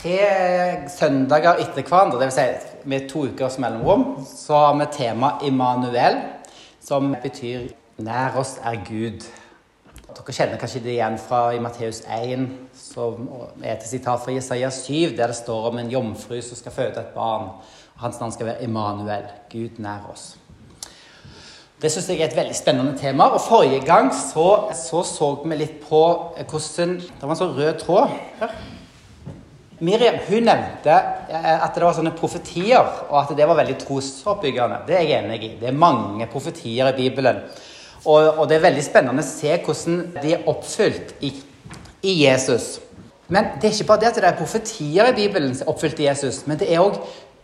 tre søndager etter hverandre, dvs. Si med to ukers mellomrom, så har vi tema Immanuel, som betyr 'nær oss er Gud'. Dere kjenner kanskje det igjen fra i Matteus 1, som er et sitat fra Jesaja 7, der det står om en jomfru som skal føde et barn. Hans navn skal være Immanuel, Gud nær oss. Det syns jeg er et veldig spennende tema. og Forrige gang så så, så vi litt på hvordan Det var en sånn rød tråd her Miriam hun nevnte eh, at det var sånne profetier, og at det var veldig trosoppbyggende. Det er jeg enig i. Det er mange profetier i Bibelen. Og, og det er veldig spennende å se hvordan de er oppfylt i, i, Jesus. Men det er ikke bare det at det er profetier i Bibelen som er oppfylt i Jesus, men det er òg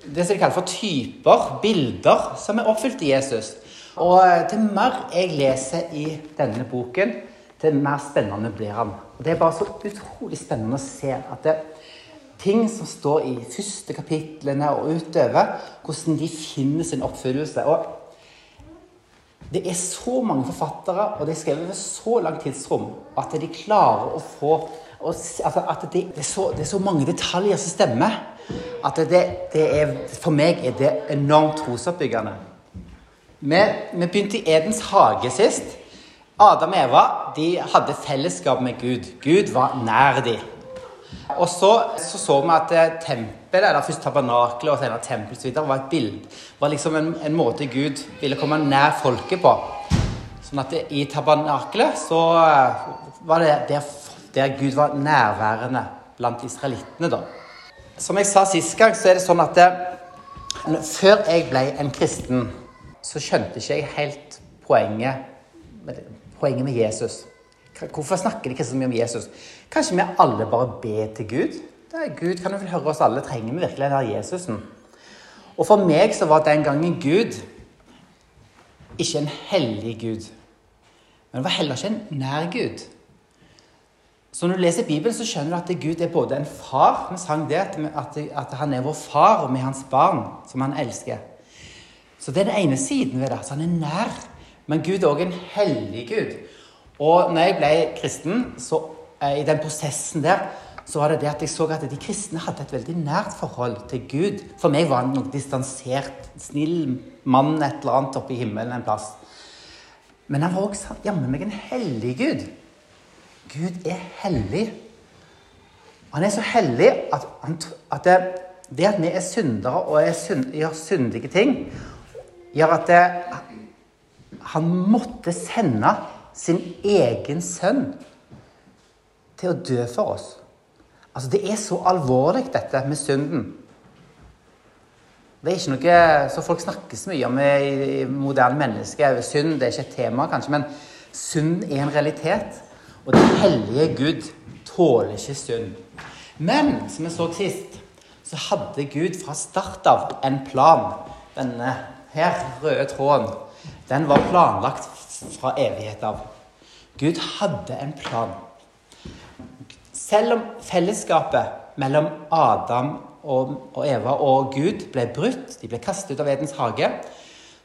det som de kaller for typer, bilder, som er oppfylt i Jesus. Og til mer jeg leser i denne boken, til mer spennende blir han. Og Det er bare så utrolig spennende å se at det, ting som står i første kapitlene og utover, hvordan de finner sin oppfyllelse. Og det er så mange forfattere, og de er skrevet over så langt tidsrom, at de klarer å få altså At det, det, er så, det, er så, mange detaljer som stemmer. At det, det er, for meg er det enormt trosoppbyggende. Vi, vi begynte i Edens hage sist. Adam og Eva de hadde fellesskap med Gud. Gud var nær dem. Og så så, så vi at eh, tempelet, eller først tabernakelet og senere tempelet, var et bild. var liksom en, en, måte Gud ville komme nær folket på. Sånn at det, i tabernakelet så eh, var det der, der, Gud var nærværende blant israelittene, da. Som jeg sa sist gang, så er det sånn at det, eh, før jeg ble en kristen, så skjønte ikke jeg helt poenget, poenget med Jesus. Hvorfor snakker de ikke så mye om Jesus? Kanskje vi alle bare ber til Gud? Det er Gud kan jo vel høre oss alle. Trenger vi virkelig denne Jesusen? Og for meg så var den gangen Gud ikke en hellig Gud. Men det var heller ikke en nær Gud. Så når du leser Bibelen, så skjønner du at Gud er både en far Vi sang det, at, han er vår far, og vi er hans barn, som han elsker. Så det er den ene siden ved det. Så han er nær. Men Gud er òg en hellig Gud. Og når jeg ble kristen, så eh, i den prosessen der, så var det det at jeg så at de kristne hadde et veldig nært forhold til Gud. For meg var han noe distansert, snill mann et eller annet oppe i himmelen en plass. Men han var også jammen meg en hellig Gud. Gud er hellig. Han er så hellig at, at det, det, at vi er syndere og er synd, gjør syndige ting, gjør at det, han måtte sende sin egen sønn til å dø for oss. Altså, Det er så alvorlig, dette med synden. Det er ikke noe som folk snakker så mye om i moderne mennesker. Synd det er ikke et tema, kanskje, men synd er en realitet. Og den hellige Gud tåler ikke synd. Men som vi så sist, så hadde Gud fra start av en plan. Denne her røde tråden, den var planlagt fra evighet av. Gud hadde en plan. Selv om fellesskapet mellom Adam og Eva og Gud ble brutt, de ble kastet ut av Edens hage,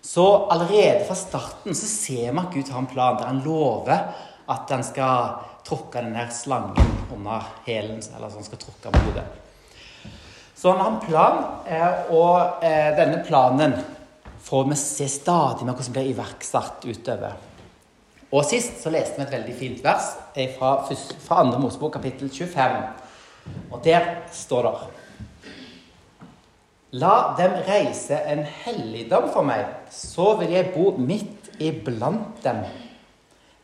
så allerede fra starten så ser vi at Gud har en plan der han lover at han skal tråkke denne slangen under hælen, eller så han skal tråkke på hodet. Så han har en plan, eh, og eh, denne planen får vi se stadig mer hvordan blir iverksatt utover. Og sist så leste vi et veldig fint vers fra, fra 2. Mosebok kapittel 25. Og der står det La dem reise en helligdom for meg, så vil jeg bo midt iblant dem.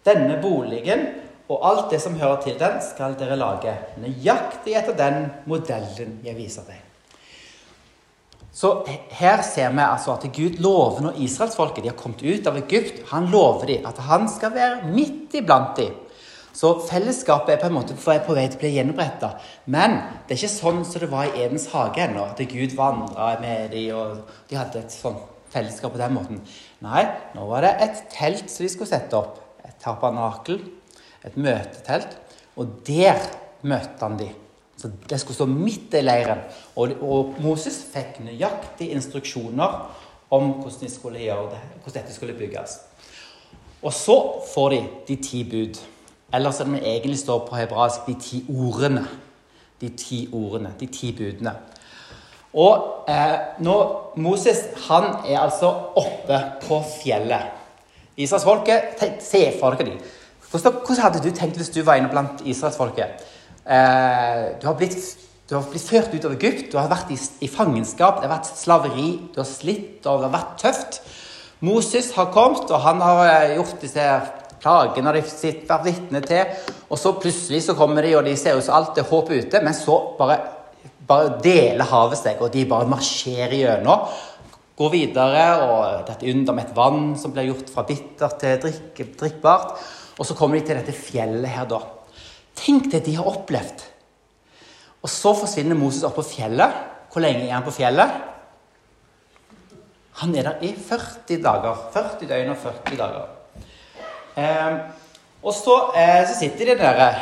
Denne boligen og alt det som hører til den, skal dere lage nøyaktig etter den modellen jeg viser deg. Så her ser vi altså at Gud lover når israelsfolket de har kommet ut av Egypt, han lover dem at han skal være midt iblant dem. Så fellesskapet er på en måte på vei til å bli gjenoppretta. Men det er ikke sånn som det var i Edens hage ennå, at Gud vandra med dem, og de hadde et sånt fellesskap på den måten. Nei, nå var det et telt som de skulle sette opp. Et tabernakel, et møtetelt. Og der møtte han dem. Så Det skulle stå midt i leiren. Og, Moses fikk nøyaktige instruksjoner om hvordan, de skulle gjøre det, hvordan dette skulle bygges. Og så får de de ti bud. Eller som det egentlig står på hebraisk, de ti ordene. De ti ordene, de ti budene. Og eh, nå, Moses han er altså oppe på fjellet. Israelsfolket Se for dere dem. Hvordan hadde du tenkt hvis du var inne blant israelsfolket? Eh, du, har blitt, du har blitt ført ut av Egypt, du har vært i, i fangenskap, det har vært slaveri, du har slitt, og det har vært tøft. Moses har kommet, og han har eh, gjort disse plagene de har vært vitne til. Og så plutselig så kommer de, og de ser ut som alt er håp ute, men så bare bare deler havet seg, og de bare marsjerer gjennom. Går videre, og det er under med et vann som blir gjort fra bittert til drikk, drikkbart. Og så kommer de til dette fjellet her, da. Tenk det de har opplevd. Og så forsvinner Moses opp på fjellet. Hvor lenge er han på fjellet? Han er der i 40 dager. 40 døgn og 40 dager. Eh, og så, eh, så sitter de der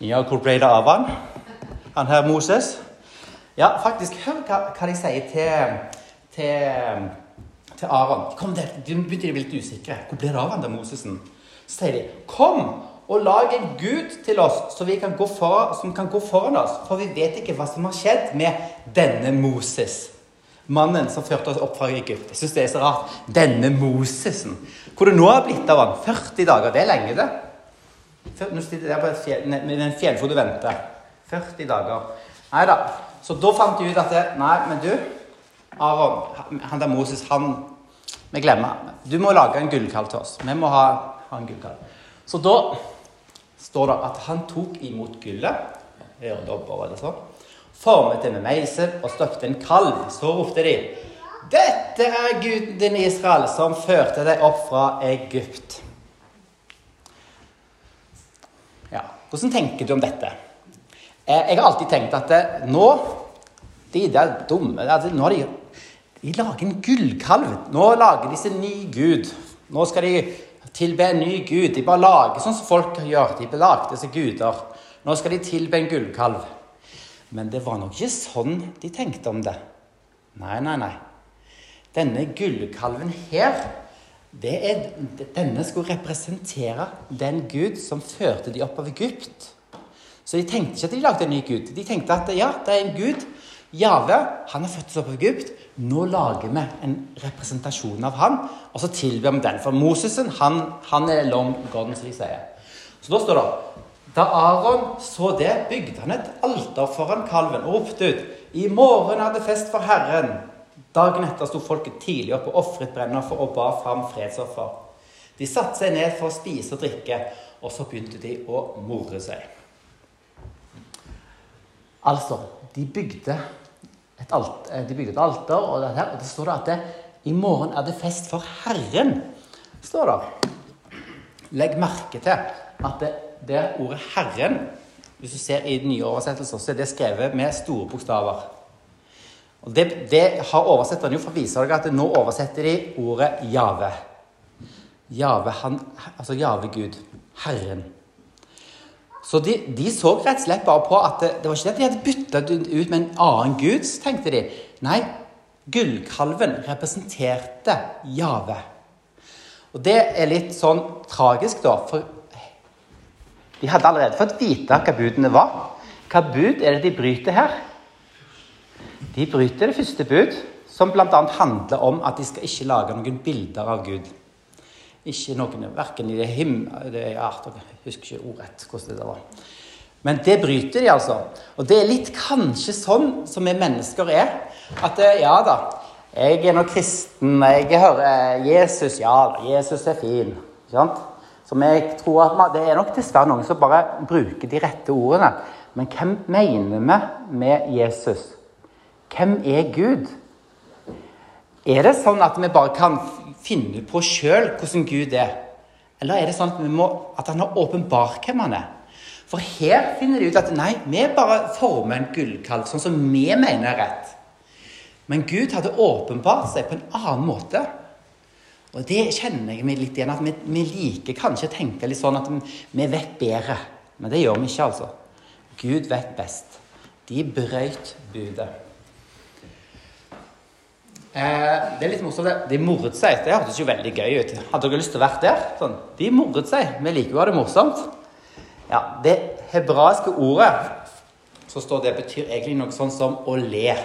Ja, hvor ble det av han? Han her Moses? Ja, faktisk, hør hva, hva de sier til, til, til Aron. Kom der, De begynte å bli litt usikre. Hvor ble det av han der Mosesen? Sier de, kom og lag en gud til oss kan for, som kan gå foran oss. For vi vet ikke hva som har skjedd med denne Moses. Mannen som førte oss opp fra Egypt. Jeg syns det er så rart. Denne Mosesen. Hvor det nå har blitt av han. 40 dager. Det er lenge, det. Nå sitter der på et fjell, med en fjellfot og venter. 40 dager. Nei da. Så da fant de ut at det, Nei, men du, Aron, han der Moses, han Vi glemmer. Du må lage en gullkalv til oss. Vi må ha, ha en. Så da står det at han tok imot gullet, øredobber eller sånn, formet det med meisel og støpte en kalv. Så ropte de dette er guden din Israel, som førte deg opp fra Egypt. Ja, Hvordan tenker du om dette? Eh, jeg har alltid tenkt at eh, nå De der dumme altså, Nå har de, de lager en gullkalv. Nå lager de sin ny gud. Nå skal de tilbe en ny gud. De bare lager sånn som folk gjør. De belagde seg guder. Nå skal de tilbe en gullkalv. Men det var nok ikke sånn de tenkte om det. Nei, nei, nei. Denne gullkalven her er, denne skulle representere den Gud som førte de opp av Egypt. Så de tenkte ikke at de lagde en ny Gud. De tenkte at ja, det er en Gud. Jave, han har født oss opp i Egypt. Nå lager vi en representasjon av han, og så tilber vi den. For Mosesen, han, han er long gone, som de sier. Så da står det Da Aron så det, bygde han et alter foran kalven og ropte ut I morgen er det fest for Herren. Dagen etter sto folket tidlig opp og ofret brennoffer og ba fram fredsoffer. De satte seg ned for å spise og drikke, og så begynte de å more seg. Altså, de bygde alt, eh, de bygde et alter, og, det, og det står det at det, i morgen er det fest for Herren. står det. Legg merke til at det, det ordet 'Herren' Hvis du ser i den nye oversettelsen, så er det skrevet med store bokstaver. Og det, det har oversetterne jo for å vise dere at nå oversetter de ordet Jave. Jave, han, altså Jave Gud. Herren. Så de, de, så rett og slett bare på at det, det var ikke det at de hadde bytta ut med en annen gud, tenkte de. Nei, gullkalven representerte Jave. Og det er litt sånn tragisk, da, for de hadde allerede fått vite hva budene var. Hva bud er det de bryter her? De bryter det første bud, som bl.a. handler om at de skal ikke lage noen bilder av Gud. Ikke noen, Verken i det himmel Jeg husker ikke ordrett hvordan det var. Men det bryter de, altså. Og det er litt kanskje sånn som vi mennesker er. At eh, ja da, jeg er nå kristen, jeg hører eh, Jesus Ja, Jesus er fin. Ikke sant? Som jeg tror at Det er nok dessverre noen som bare bruker de rette ordene. Men hvem mener vi med Jesus? Hvem er Gud? Er det sånn at vi bare kan finne på sjøl hvordan Gud er? Eller er det sånn at, må, at han har åpenbart hvem han er? For her finner de ut at nei, vi bare former en gullkalv sånn som vi mener er rett. Men Gud hadde åpenbart seg på en annen måte. Og det kjenner jeg meg litt igjen. At vi, vi liker kanskje å tenke litt sånn at vi vet bedre. Men det gjør vi ikke, altså. Gud vet best. De brøyt budet. Eh, det er litt morsomt. De moret seg. Det hørtes jo veldig gøy ut. Hadde dere lyst til å være der? Sånn. De moret seg. Vi liker jo å ha det morsomt. Ja, Det hebraiske ordet så står det betyr egentlig noe sånn som å le.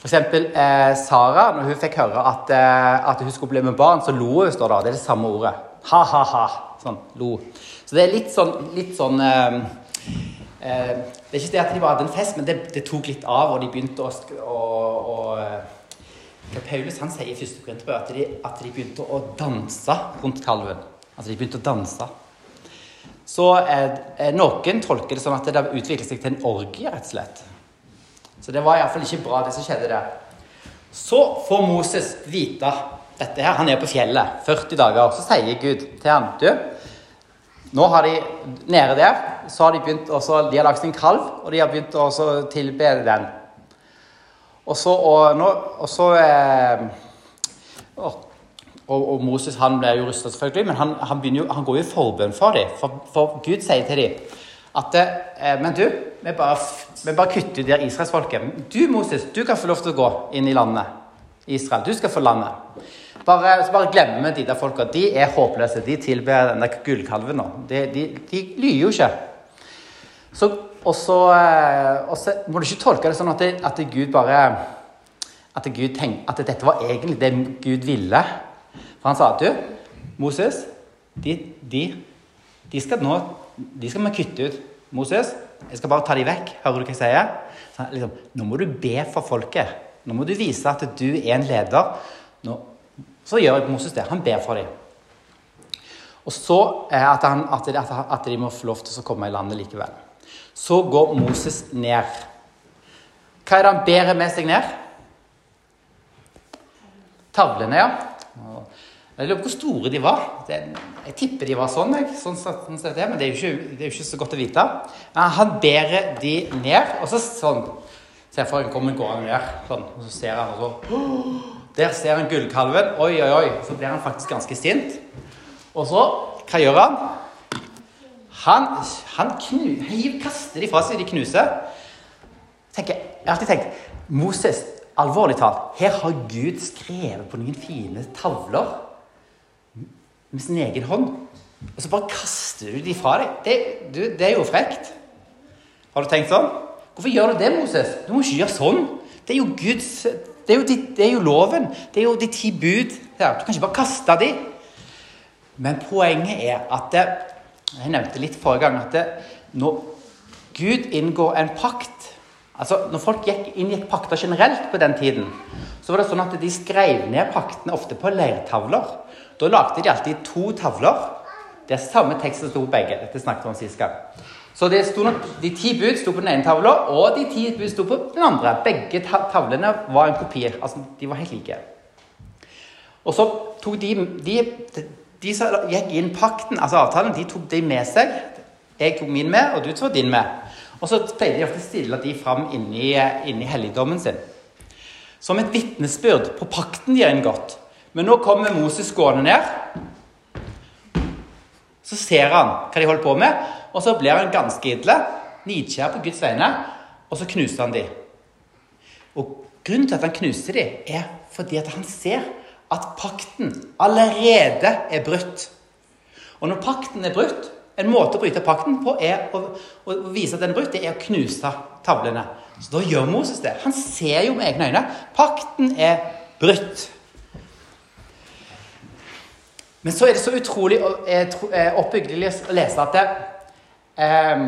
For eksempel eh, Sara, når hun fikk høre at, eh, at, hun skulle bli med barn, så lo hun. står det. Det er det samme ordet. Ha-ha-ha. Sånn. Lo. Så det er litt sånn, litt sånn eh, eh, Det er ikke det at de bare hadde en fest, men det, det tok litt av, og de begynte å, å, å eh, Paulus han sier i første Korinterbrev at, at de begynte å danse rundt kalven. Altså de begynte å danse. Så eh, noen tolker det sånn at det utviklet seg til en orgie, rett og slett. Så det var iallfall ikke bra, det som skjedde der. Så får Moses vite dette her. Han er på fjellet 40 dager. Så sier Gud til ham Du, nå har de nede der så har de begynt også, De har lagd sin kalv, og de har begynt å tilbe den. Og så, og og så eh, og, og, Moses han ble jo rusta, selvfølgelig, men han, han, jo, han, går jo i forbønn for dem. For, for, Gud sier til dem at eh, Men du, vi bare, vi bare kutter ut de israelsfolket. Du, Moses, du kan få lov til å gå inn i landet. Israel. Du skal få landet. Bare, så bare glemmer de der folka. De er håpløse. De tilber den der gullkalven nå. De, de, de lyver jo ikke. Så, og, så, eh, må du ikke tolke det sånn at, det, at Gud bare at, Gud tenk, at dette var egentlig det Gud ville. For han sa at du, Moses, de, de, de skal nå de skal vi kutte ut. Moses, jeg skal bare ta dem vekk. Hører du hva jeg sier? Så, liksom, nå må du be for folket. Nå må du vise at du er en leder. Nå, så gjør Moses det. Han ber for dem. Og så at, han, at, de, at, de, må få lov til å komme i landet likevel. Så går Moses ned. Hva er det han ber med seg ned? Tavlene, ja. Jeg lurer på hvor store de var. jeg tipper de var sånn, sånn, sånn, sånn men det er, ikke, det er, jo ikke, så godt å vite. Men han bærer de ned, og så sånn Se for deg kommer gående ned, sånn, og så ser han, og så Der ser han gullkalven. Oi, oi, oi. Så blir han faktisk ganske sint. Og så Hva gjør han? Han, han knu, kaster de fra seg, de knuser. Tenker, jeg har alltid tenkt Moses, alvorlig talt, her har Gud skrevet på noen fine tavler med sin egen hånd. Og så bare kaster du de fra deg. Det, du, det er jo frekt. Har du tenkt sånn? Hvorfor gjør du det, Moses? Du må ikke gjøre sånn. Det er jo Guds Det er jo, de, det er jo loven. Det er jo de ti bud. Du kan ikke bare kaste de. Men poenget er at det, Jeg nevnte litt forrige gang at det, når Gud inngår en pakt Altså, når folk gikk inngikk pakter generelt på den tiden, så var det sånn at de skrev ned paktene ofte på leirtavler. Da lagde de alltid to tavler. Det er samme tekst som sto begge. Dette snakket vi om sist gang. Så nok, De ti bud sto på den ene tavla, og de ti bud sto på den andre. Begge tavlene var en kopi. altså De var helt like. Og så tok de, de, de som gikk inn pakten, altså avtalen, de tok de med seg. Jeg tok min med, og du tok din med. Og så pleide de ofte å stille de fram inni, inni helligdommen sin. Som et vitnesbyrd på pakten de har inngått. Men nå kommer Moses gående ned. Så ser han hva de holder på med, og så blir han ganske idle. nidkjær på Guds vegne, og så knuser han de. Og Grunnen til at han knuser de, er fordi at han ser at pakten allerede er brutt. Og når pakten er brutt En måte å bryte pakten på er å, å vise at den er brutt, det er å knuse tavlene. Så da gjør Moses det. Han ser jo med egne øyne. Pakten er brutt. Men så er det så utrolig eh, oppbyggelig å lese at det, eh,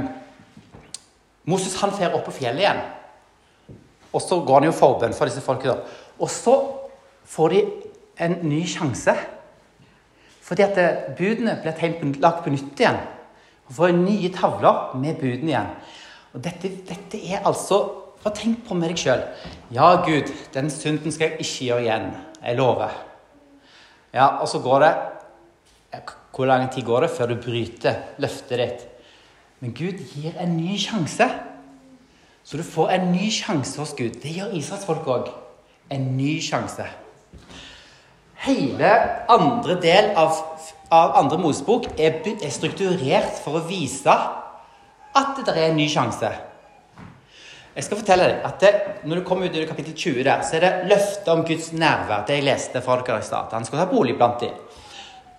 Moses han fer opp på fjellet igjen. Og så går han jo forbønn for disse folkene. Og så får de en ny sjanse. Fordi at eh, budene blir lagt på nytt igjen. Og får nye tavler med budene igjen. Og dette, dette er altså Bare tenk på med deg sjøl. Ja, Gud, den synden skal jeg ikke gjøre igjen. Jeg lover. Ja, Og så går det hvor lang tid går det før du bryter løftet ditt? Men Gud gir en ny sjanse. Så du får en ny sjanse hos Gud. Det gjør Israels folk òg. En ny sjanse. Hele andre del av, av andre Mosebok er, er, strukturert for å vise at det er en ny sjanse. Jeg skal fortelle deg at det, Når du kommer ut i kapittel 20, der, så er det løftet om Guds nærvær. Det jeg leste fra dere i stad. Han skal ta bolig blant dem.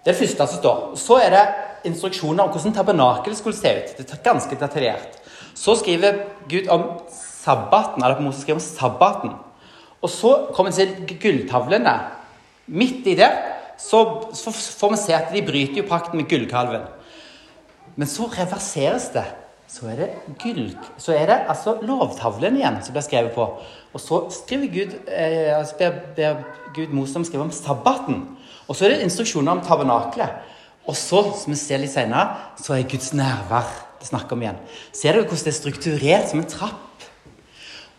Det er det første som står. Så er det instruksjoner om hvordan tabernakelet skulle se ut. Det er ganske detaljert. Så skriver Gud om sabbaten, eller Moses skriver om sabbaten. Og så kommer til gulltavlene. Midt i det så, så får vi se at de bryter jo pakten med gullkalven. Men så reverseres det. Så er det, gull, så er det altså lovtavlen igjen som blir skrevet på. Og så skriver Gud, eh, altså ber, ber Gud Mosam skrive om sabbaten. Og så er det instruksjoner om tabernaklet. Og så, som vi ser litt senere, så er Guds nærvær det snakker om igjen. Ser dere hvordan det er strukturert som en trapp?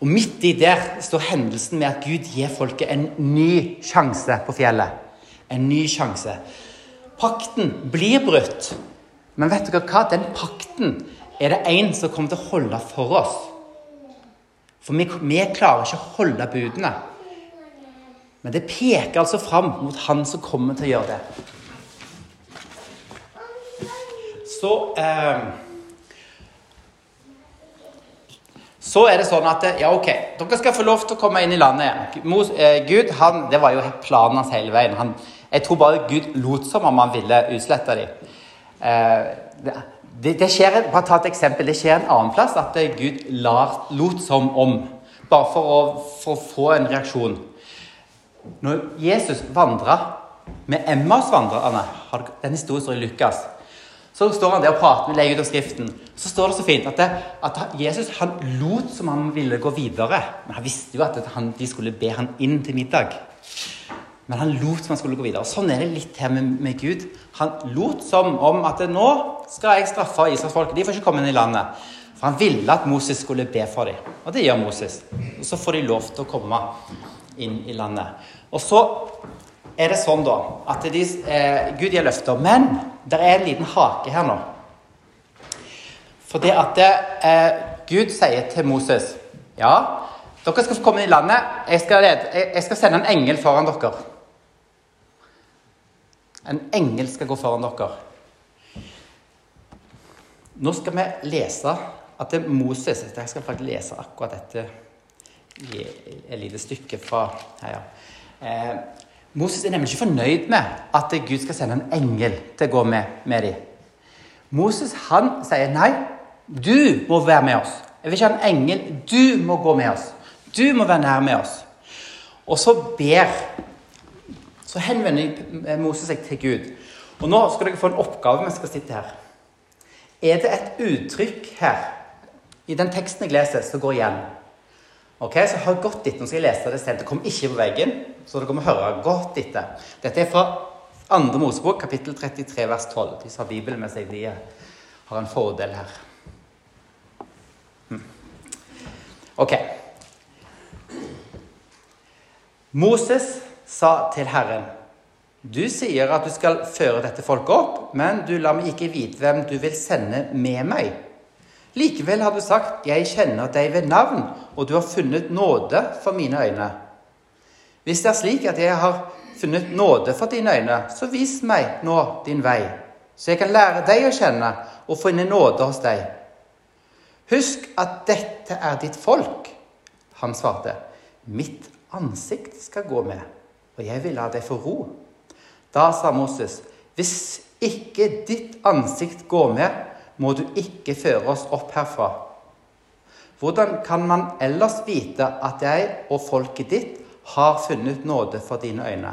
Og midt i der står hendelsen med at Gud gir folket en ny sjanse på fjellet. En ny sjanse. Pakten blir brutt. Men vet dere hva? Den pakten er det en som kommer til å holde for oss. For vi, vi klarer ikke å holde budene. Men det peker altså fram mot han som kommer til å gjøre det. Så eh, Så er det sånn at ja, ok, dere skal få lov til å komme inn i landet igjen. Eh, Gud, han, Det var jo planen hans hele veien. Han, jeg tror bare Gud lot som om han ville utslette dem. Eh, det, det, skjer, bare ta et eksempel. Det skjer en annen plass at Gud lar, lot som om. Bare for å, for å få en reaksjon. Når Jesus vandra med Emmas-vandrerne den historien står i Lukas så står han der og prater med legger ut Skriften. Så står det så fint at, det, at Jesus han lot som han ville gå videre. Men han visste jo at han, de skulle be han inn til middag. Men han lot som han skulle gå videre. Sånn er det litt her med, med Gud. Han lot som om at nå skal jeg straffe israelsfolket. De får ikke komme inn i landet. For han ville at Moses skulle be for dem. Og det gjør Moses. Og så får de lov til å komme inn i landet. Og så er det sånn da at de, eh, Gud gir løfter. Men det er en liten hake her nå. Fordi at eh, Gud sier til Moses Ja, dere skal få komme i landet. Jeg skal, jeg skal sende en engel foran dere. En engel skal gå foran dere. Nå skal vi lese at det er Moses Jeg skal faktisk lese akkurat dette et lite stykke fra her, ja. Eh, Moses er nemlig ikke fornøyd med at Gud skal sende en engel til å gå med, med dem. Moses han sier nei, du må være med oss. Jeg vil ikke ha en engel. Du må gå med oss. Du må være nær med oss. Og så ber Så henvender Moses seg til Gud. Og nå skal dere få en oppgave mens dere sitter her. Er det et uttrykk her i den teksten jeg leser, som går igjen? Ok, Så hør godt etter. Nå skal jeg lese det selv. Det kommer ikke på veggen, så dere må høre godt etter. Dette er fra andre Mosebok, kapittel 33, vers 12. De som har Bibelen med seg, de har en fordel her. Hm. Ok. Moses sa til Herren, du sier at du skal føre dette folket opp, men du lar meg ikke vite hvem du vil sende med meg. Likevel har du sagt, 'Jeg kjenner deg ved navn, og du har funnet nåde for mine øyne.' Hvis det er slik at jeg har funnet nåde for dine øyne, så vis meg nå din vei, så jeg kan lære deg å kjenne og finne nåde hos deg. Husk at dette er ditt folk. Han svarte, mitt ansikt skal gå med, og jeg vil la deg få ro. Da sa Moses, hvis ikke ditt ansikt går med, må du ikke føre oss opp herfra. Hvordan kan man ellers vite at jeg og folket ditt har funnet nåde for dine øyne?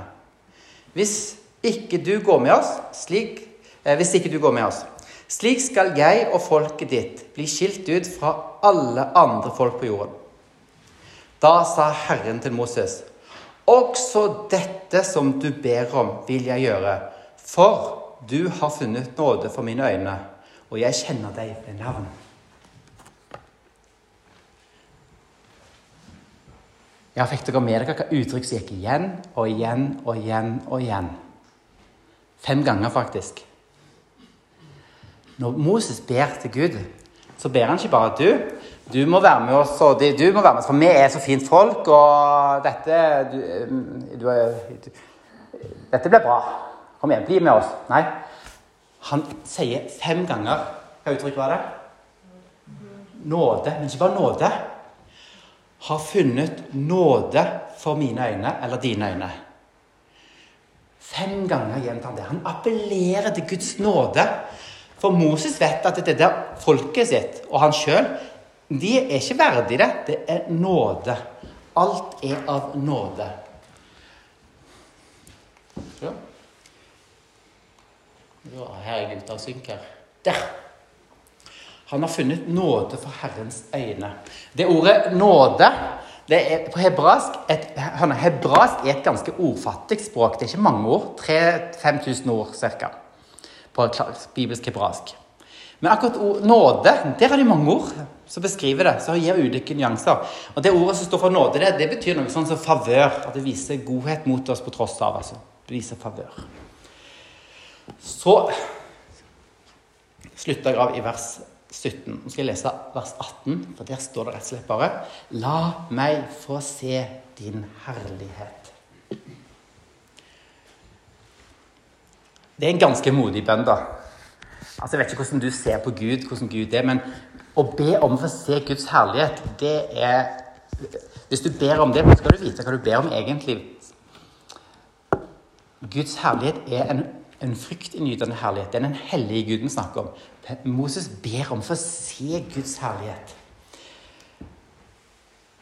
Hvis ikke du går med oss, slik, eh, hvis ikke du går med oss, slik skal jeg og folket ditt bli skilt ut fra alle andre folk på jorden. Da sa Herren til Moses, også dette som du ber om, vil jeg gjøre, for du har funnet nåde for mine øyne og jeg kjenner deg ved navn. Ja, fikk dere med dere hva uttrykk som gikk igjen og igjen og igjen og igjen? Fem ganger, faktisk. Når Moses ber til Gud, så ber han ikke bare du. Du må være med oss, og du må være med oss, for vi er så fint folk, og dette du, du, Dette blir bra. Kom igjen, bli med oss. Nei, han sier fem ganger Hva uttrykk var det? Nåde. Men ikke bare nåde. Har funnet nåde for mine øyne, eller dine øyne. Fem ganger gjentar han det. Han appellerer til Guds nåde. For Moses vet at dette folket sitt og han sjøl, de er ikke verdig det. Det er nåde. Alt er av nåde. Ja. Her er ute og synker. Der! Han har funnet nåde for Herrens øyne. Det ordet 'nåde' det er på hebraisk et, Hebraisk er et ganske ordfattig språk. Det er ikke mange ord. 3000-5000 ord ca. på bibelsk hebraisk. Men akkurat ord, nåde, der er det mange ord som beskriver det. som gir ulike nyanser. Og Det ordet som står for nåde, det, det betyr noe sånn som favør. At det viser godhet mot oss på tross av. altså. Det viser favør. Så slutter jeg av i vers 17. Nå skal jeg lese vers 18, for der står det rett og slett bare La meg få se din herlighet. Det er en ganske modig bønn, da. Altså, Jeg vet ikke hvordan du ser på Gud, hvordan Gud er, men å be om å få se Guds herlighet, det er Hvis du ber om det, skal du vite hva du ber om egentlig. Guds herlighet er en en fryktinngytende herlighet. Det er den hellige Guden snakker om. Moses ber om for å se Guds herlighet.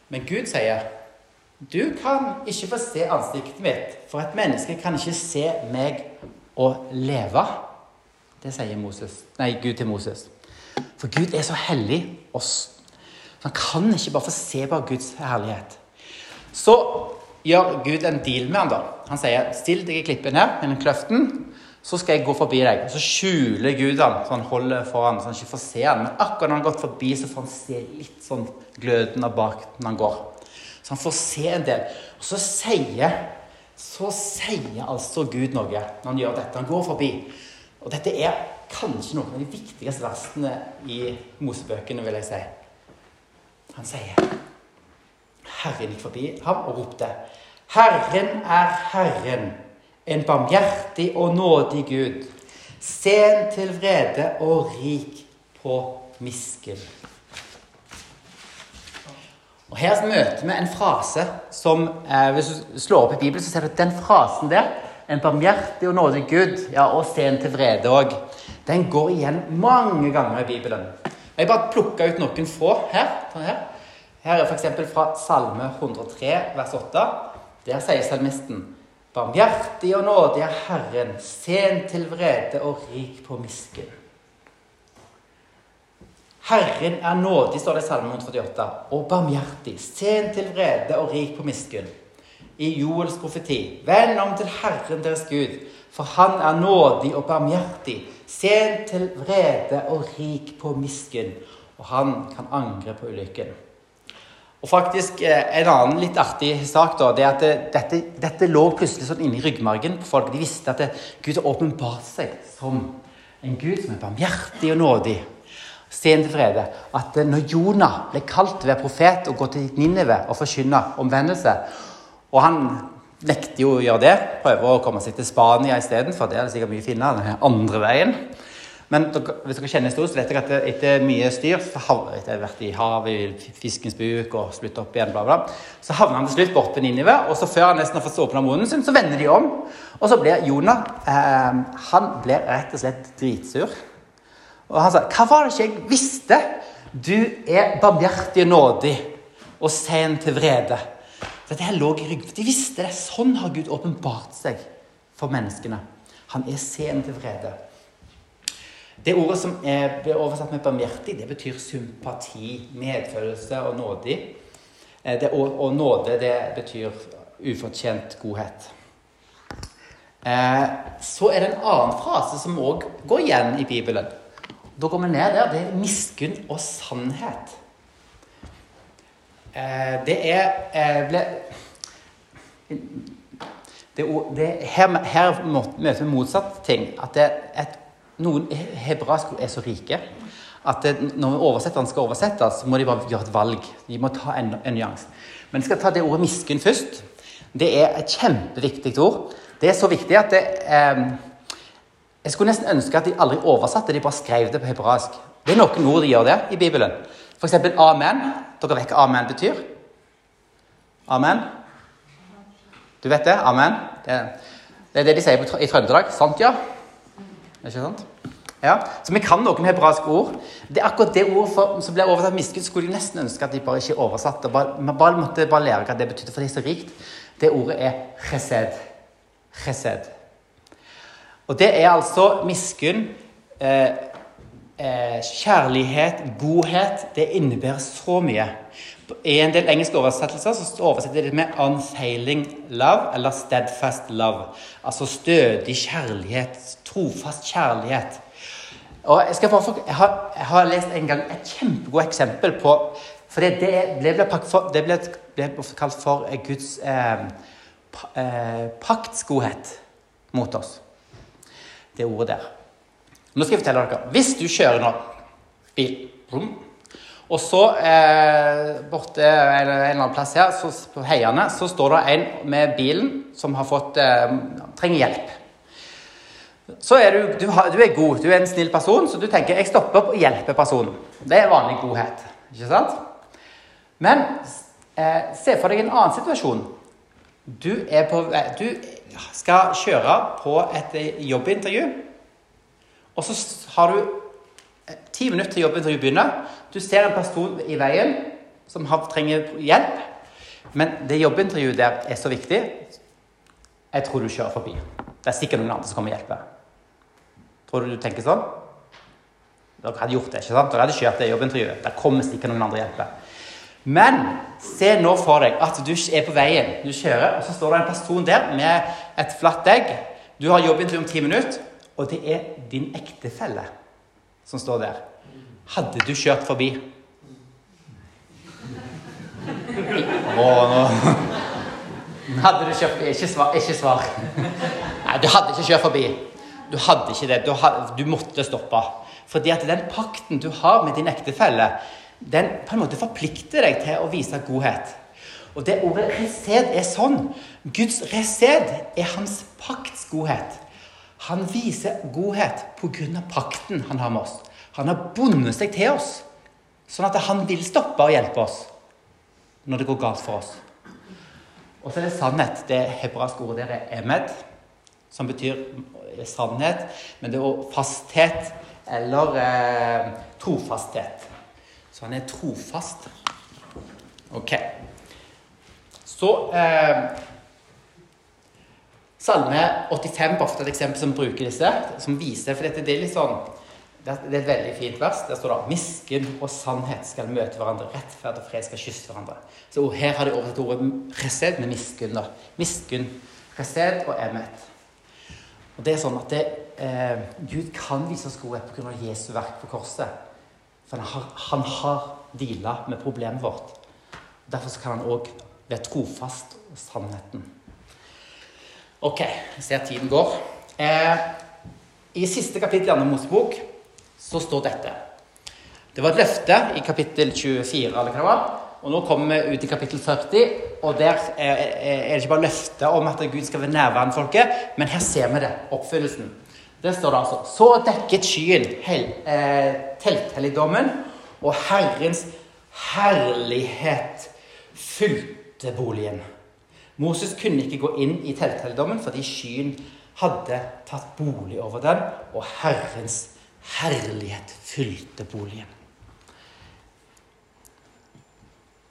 Men Gud sier, 'Du kan ikke få se ansiktet mitt, for et menneske kan ikke se meg og leve.' Det sier Moses, nei, Gud til Moses. For Gud er så hellig oss. Han kan ikke bare få se på Guds herlighet. Så gjør Gud en deal med ham da. Han sier, 'Still deg i klippen her, mellom kløften, så skal jeg gå forbi deg. Og så skjuler Gud han, så han holder foran, så han ikke får se han. Men akkurat når han har gått forbi, så får han se litt sånn gløden av bak når han går. Så han får se en del. Og så sier, så sier altså Gud noe når han gjør dette. Han går forbi. Og dette er kanskje noen av de viktigste versene i Mosebøkene, vil jeg si. Han sier Herren gikk forbi ham og ropte Herren er Herren en barmhjertig og nådig Gud, sen til vrede og rik på miskunn. Og Her møter vi en frase som eh, Hvis du slår opp i Bibelen, så ser du at den frasen der, en barmhjertig og nådig Gud, ja, og sen til vrede òg, den går igjen mange ganger i Bibelen. Jeg bare plukka ut noen få her. Her, her er f.eks. fra Salme 103, vers 8. Der sier salmisten Barmhjertig og nådig er Herren, sen til vrede og rik på miskunn. Herren er nådig, står det i Salme 148, og barmhjertig, sen til vrede og rik på miskunn. I Joels profeti, vend om til Herren deres Gud, for Han er nådig og barmhjertig, sen til vrede og rik på miskunn, og han kan angre på ulykken. Og faktisk eh, En annen litt artig sak da, det er at det, dette, dette, lå plutselig sånn inni ryggmargen på folk. De visste at det, Gud har åpenbart seg som en Gud som er barmhjertig og nådig. Sen til frede. At eh, når Jonah ble kalt til å være profet og gå til Ninive og forkynne omvendelse Og han nekter jo å gjøre det, prøver å komme seg til Spania isteden, for det er det sikkert mye finere den andre veien. Men hvis dere kjenner historien, så vet dere at etter mye styr, så havner etter vært i havet, i fiskens buk og slutt opp igjen, bla, bla, så havner han til slutt borte på Ninive. Og så før han nesten har fått åpna munnen sin, så vender de om. Og så blir Jonah eh, Han blir rett og slett dritsur. Og han sa, 'Hva var det ikke jeg visste?' Du er barmhjertig og nådig og sen til vrede. Dette her lå i ryggen. De visste det. Sånn har Gud åpenbart seg for menneskene. Han er sen til vrede. Det ordet som er, oversatt med 'barmhjertig', det betyr sympati, medfølelse og nådig. Eh, det, og, og, nåde, det betyr ufortjent godhet. Eh, så er det en annen frase som òg går igjen i Bibelen. Da går vi ned der. Det er miskunn og sannhet. Eh, det er eh, ble, det, det, her, her møter vi motsatt ting. At det er et noen hebraisk er så rike at det, når oversetteren skal oversette, så må de bare gjøre et valg. De må ta en, en nyans. Men jeg skal ta det ordet 'miskunn' først. Det er et kjempeviktig ord. Det er så viktig at det, eh, Jeg skulle nesten ønske at de aldri oversatte, de bare skrev det på hebraisk. Det er noen ord de gjør det i Bibelen. F.eks. 'amen'. Dere vet hva 'amen' betyr? Amen? Du vet det? Amen? Det, Det er det de sier i Trøndelag. Sant, ja? Ikke sant? Ja, Så vi kan noen hebraiske ord. Det er akkurat det ordet for, som blir oversatt miskunn, skulle jeg nesten ønske at de bare ikke oversatte. Man bare måtte bare lære hva det betydde, for det er så rikt. Det ordet er chesed. Chesed. Og det er altså miskunn, eh, eh, kjærlighet, godhet. Det innebærer så mye. I en del engelske oversettelser så oversetter de det med 'unfailing love' eller 'steadfast love'. Altså stødig kjærlighet, trofast kjærlighet. Og jeg, skal bare jeg, har, jeg har lest en gang et kjempegodt eksempel på For det, ble, det ble, ble, kalt for Guds eh, eh, paktsgodhet mot oss. Det ordet der. Nå skal jeg fortelle dere. Hvis du kjører nå bil og så eh, borte en, eller annen plass her, så, på heiene, så står det en med bilen som har fått, eh, trenger hjelp. Så er du, du, du, er god, du er en snill person, så du tenker jeg stopper opp og hjelper personen. Det er vanlig godhet. ikke sant? Men eh, se for deg en annen situasjon. Du, på, du skal kjøre på et jobbintervju, og så har du eh, ti minutter til jobbintervjuet begynner. Du ser en person i veien som har, trenger hjelp, men det jobbintervjuet der er så viktig. Jeg tror du kjører forbi. Det er sikkert noen andre som kommer og hjelper. Tror du du tenker sånn? Dere hadde gjort det, ikke sant? Dere hadde kjørt det jobbintervjuet. Der kommer sikkert noen andre og hjelper. Men se nå for deg at du er på veien, du kjører, og så står det en person der med et flatt egg. Du har jobbintervju om ti minutter, og det er din ektefelle som står der. Hadde du kjørt forbi? Å, nå Hadde du kjørt forbi? Ikke svar. Ikke svar. Nei, du hadde ikke kjørt forbi. Du hadde ikke det. Du, hadde, du måtte stoppe. Fordi at den pakten du har med din ektefelle, den på en måte forplikter deg til å vise godhet. Og det ordet resed er sånn. Guds resed er hans pakts godhet. Han viser godhet pga. pakten han har med oss. Han har bundet seg til oss, sånn at han vil stoppe og hjelpe oss når det går galt for oss. Og så er det sannhet. Det hebraiske ordet der er emed, som betyr sannhet. Men det er fasthet eller eh, trofasthet. Så han er trofast. Ok. Så eh, Salme 85 er ofte et eksempel som bruker disse, som viser For dette det er litt sånn det er et veldig fint vers. Der står det miskunn og sannhet skal møte hverandre. Rettferd og fred skal kysse hverandre. Så Her har de overtatt ordet resed med miskunn. Miskunn, resed og emet. Og det er sånn at det, eh, Gud kan vise oss godhet pga. Jesu verk på korset. For han har, han har deala med problemet vårt. Derfor kan han òg være trofast og sannheten. Ok, jeg ser tiden går. Eh, I siste kapittel i Andre Mosebok så står dette. Det var et løfte i kapittel 24, eller hva det var. Og nå kommer vi ut i kapittel 40, og der er det ikke bare løfte om at Gud skal være nærværende folket, men her ser vi det, oppfyllelsen. Der står det altså Så dekket skyen eh, telthelligdommen, og Herrens herlighet fylte boligen. Moses kunne ikke gå inn i telthelligdommen fordi skyen hadde tatt bolig over den, og Herrens herlighet fylte boligen.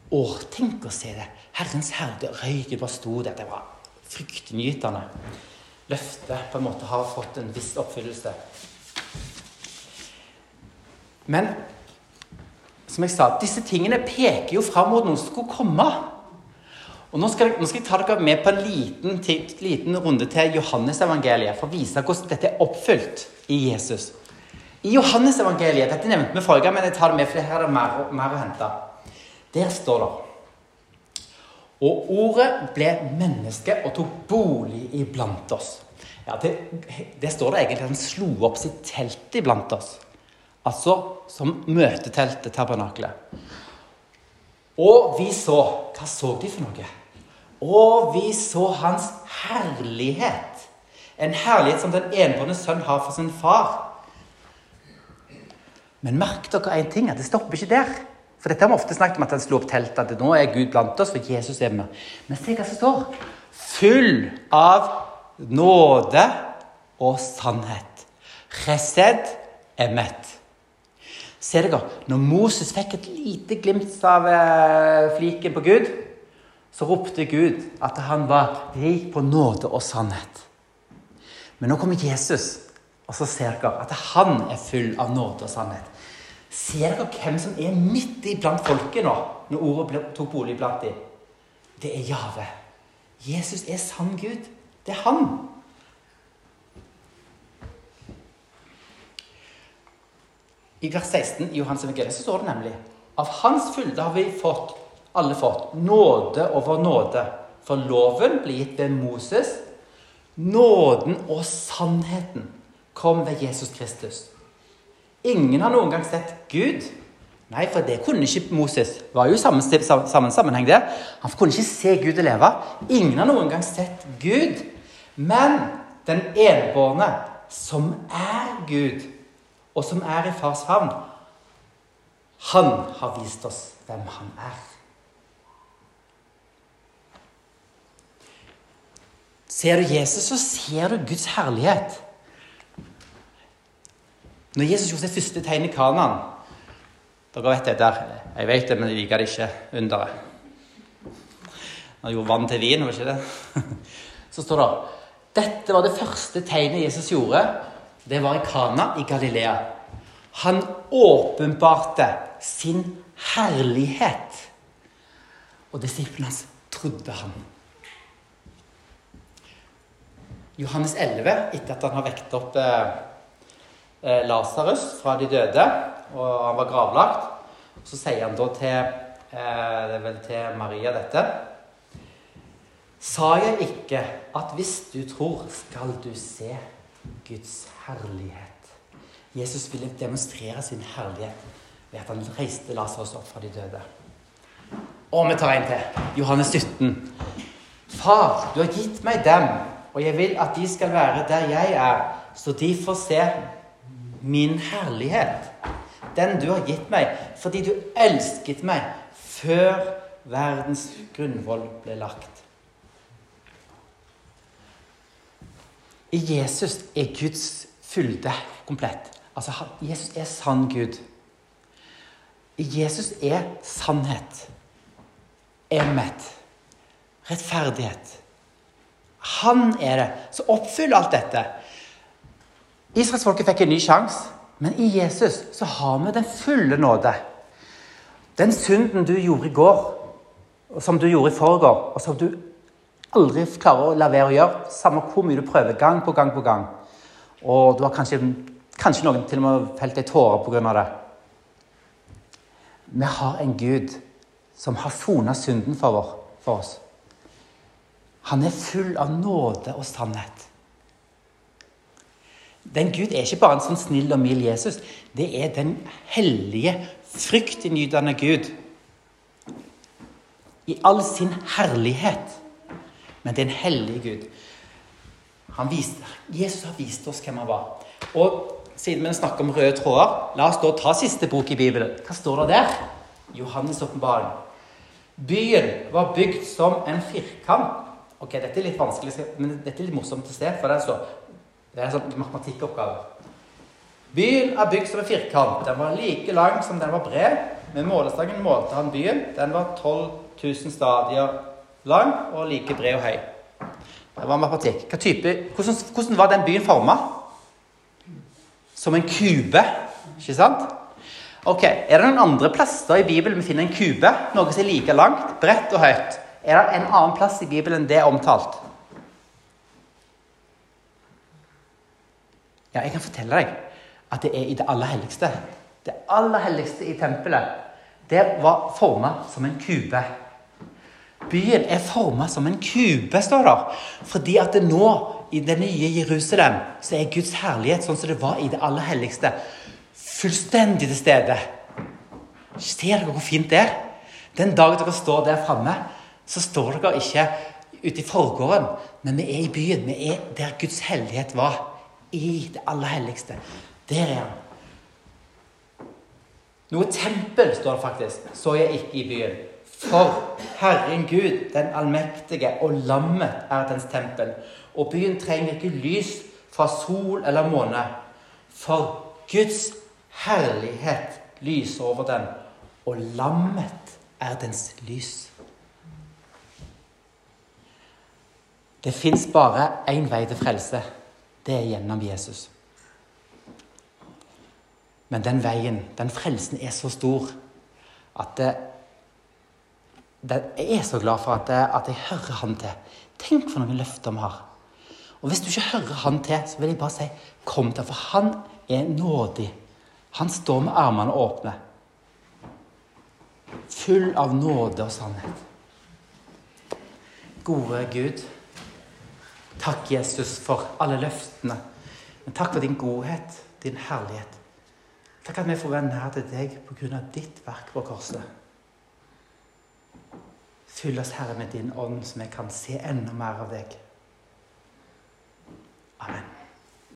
Å, tenk å se det! Herrens herde, røyken bare sto der. Det var fryktinngytende. Løftet på en måte har fått en viss oppfyllelse. Men som jeg sa, disse tingene peker jo fram mot noe som skulle komme. Og Nå skal, nå skal, jeg ta dere med på en liten, liten runde til Johannes-evangeliet for å vise hvordan dette er oppfylt i Jesus. I Johannes-evangeliet Dette nevnte vi forrige men jeg tar det med, for her er det mer, mer å hente. Der står det Og ordet ble menneske og tok bolig iblant oss. Ja, det står det egentlig at han slo opp sitt telt iblant oss. Altså som møteteltet, tabernakelet. Og vi så Hva så de for noe? Og vi så hans herlighet. En herlighet som den enbårne sønn har for sin far. Men merk dere én ting, at det stopper ikke der. For dette har vi ofte snakket om at han slo opp teltet, at nå er Gud blant oss, for Jesus er med. Men se hva som står. Full av nåde og sannhet. Resed emet. Ser dere, når Moses fikk et lite glimt av eh, fliken på Gud, så ropte Gud at han var rik på nåde og sannhet. Men nå kommer Jesus, og så ser dere at han er full av nåde og sannhet. Ser dere hvem som er midt iblant folket nå, når ordet tok bolig blant dem? Det er Jave. Jesus er sann Gud. Det er han. I vers 16 i Johans evangelium så står det nemlig av hans fylde har vi fått, alle fått, nåde over nåde. For loven ble gitt ved Moses. Nåden og sannheten kom ved Jesus Kristus. Ingen har noen gang sett Gud. Nei, for det kunne ikke Moses. Det var jo samme, samme sammenheng, det. Han kunne ikke se Gud og leve. Ingen har noen gang sett Gud. Men den enbårne, som er Gud, og som er i fars favn, han har vist oss hvem han er. Ser du Jesus, så ser du Guds herlighet. Når Jesus gjorde sitt første tegn i Kanaan Dere vet det der. Jeg vet det, men jeg liker det ikke. Underet. Han gjorde vann til vin, var ikke det? Så står det Dette var det første tegnet Jesus gjorde det var i Kana i Galilea. Han åpenbarte sin herlighet. Og disiplene hans trodde han. Johannes 11, etter at han har vekt opp eh, eh, Lasarus fra de døde, og han var gravlagt, så sier han da til eh, Det er vel til Maria dette Sa jeg ikke at hvis du tror, skal du se Guds herlighet. Jesus ville demonstrere sin herlighet ved at han reiste Lasarus opp fra de døde. Og vi tar en til. Johannes 17. Far, du har gitt meg dem, og jeg vil at de skal være der jeg er, så de får se min herlighet. Den du har gitt meg, fordi du elsket meg før verdens grunnvoll ble lagt. I Jesus er Guds fylde komplett. Altså, Jesus er sann Gud. I Jesus er sannhet, emmet, rettferdighet. Han er det som oppfyller alt dette. Israelsfolket fikk en ny sjanse, men i Jesus så har vi den fulle nåde. Den synden du gjorde i går, som du gjorde i forgår, og som du aldri klarer å la være å gjøre, samme hvor mye du prøver, gang på gang på gang. Og du har kanskje, kanskje noen til og med felt ei tåre pga. det. Vi har en Gud som har sona synden for, vår, for oss. Han er full av nåde og sannhet. Den Gud er ikke bare en sånn snill og mild Jesus. Det er den hellige, fryktinngytende Gud. I all sin herlighet. Men det er en hellig Gud. Viste, Jesus har vist oss hvem han var. Og siden vi snakker om røde tråder, la oss da ta siste bok i Bibelen. Hva står det der? Johannes' åpenbaring. Byen var bygd som en firkant. Ok, Dette er litt vanskelig, men dette er litt morsomt å se. for Det så, det er en sånn matematikkoppgave. Byen er bygd som en firkant. Den var like lang som den var bred. Med målestangen målte han byen. Den var 12 000 stadier lang og like bred og høy. Det var matematikk. Type, hvordan, hvordan, var den byen forma? Som en kube, ikke sant? Ok, Er det noen andre plasser i Bibelen vi finner en kube? Noe som er like langt, bredt og høyt? Er det en annen plass i Bibelen det er omtalt? Ja, jeg kan fortelle deg at det er i det aller helligste. Det aller helligste i tempelet, det var forma som en kube. Byen er forma som en kube, står der. Fordi at det nå, i det nye Jerusalem, så er Guds herlighet sånn som det var i det aller helligste. Fullstendig til stede. Ser dere hvor fint det er? Den dagen dere står der framme, så står dere ikke ute i forgården, men vi er i byen. Vi er der Guds hellighet var. I det aller helligste. Der er han. Noe tempel, står det faktisk, så jeg ikke i byen. For Herren Gud, den allmektige, og lammet er dens tempel. Og byen trenger ikke lys fra sol eller måne, for Guds herlighet lyser over den, og lammet er dens lys. Det fins bare én vei til frelse. Det er gjennom Jesus. Men den veien, den frelsen, er så stor at det, det, jeg er så glad for at, at jeg hører Han til. Tenk for noen løfter vi har. Og hvis du ikke hører Han til, så vil jeg bare si kom til, for Han er nådig. Han står med armene åpne. Full av nåde og sannhet. Gode Gud. Takk, Jesus, for alle løftene. Men takk for din godhet, din herlighet. Takk at vi får være nær til deg pga. ditt verk på korset. Fyll oss, Herre, med din ånd, så vi kan se enda mer av deg. Amen.